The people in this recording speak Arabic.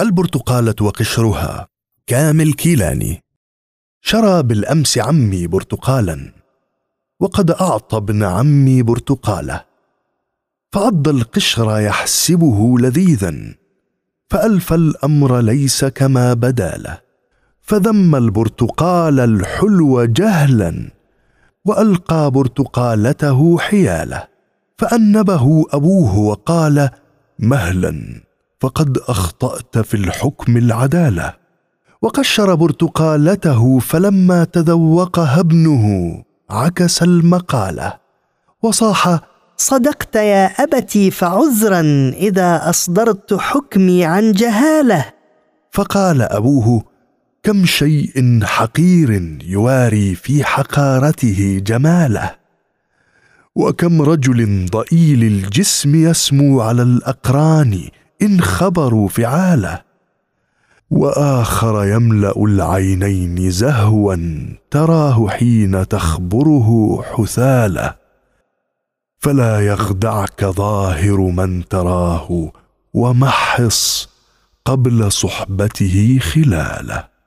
البرتقالة وقشرها. كامل كيلاني. شرى بالأمس عمي برتقالا. وقد أعطى ابن عمي برتقالة. فعض القشر يحسبه لذيذا. فألف الأمر ليس كما بدا له فذم البرتقال الحلو جهلا. وألقى برتقالته حياله فأنبه أبوه وقال مهلا. فقد أخطأت في الحكم العدالة. وقشر برتقالته فلما تذوقها ابنه عكس المقالة. وصاح صدقت يا أبتي فعذرا إذا أصدرت حكمي عن جهالة. فقال أبوه كم شيء حقير يواري في حقارته جماله. وكم رجل ضئيل الجسم يسمو على الأقران إن خبروا فعاله وآخر يملأ العينين زهوا تراه حين تخبره حثالة. فلا يخدعك ظاهر من تراه ومحص قبل صحبته خلالة.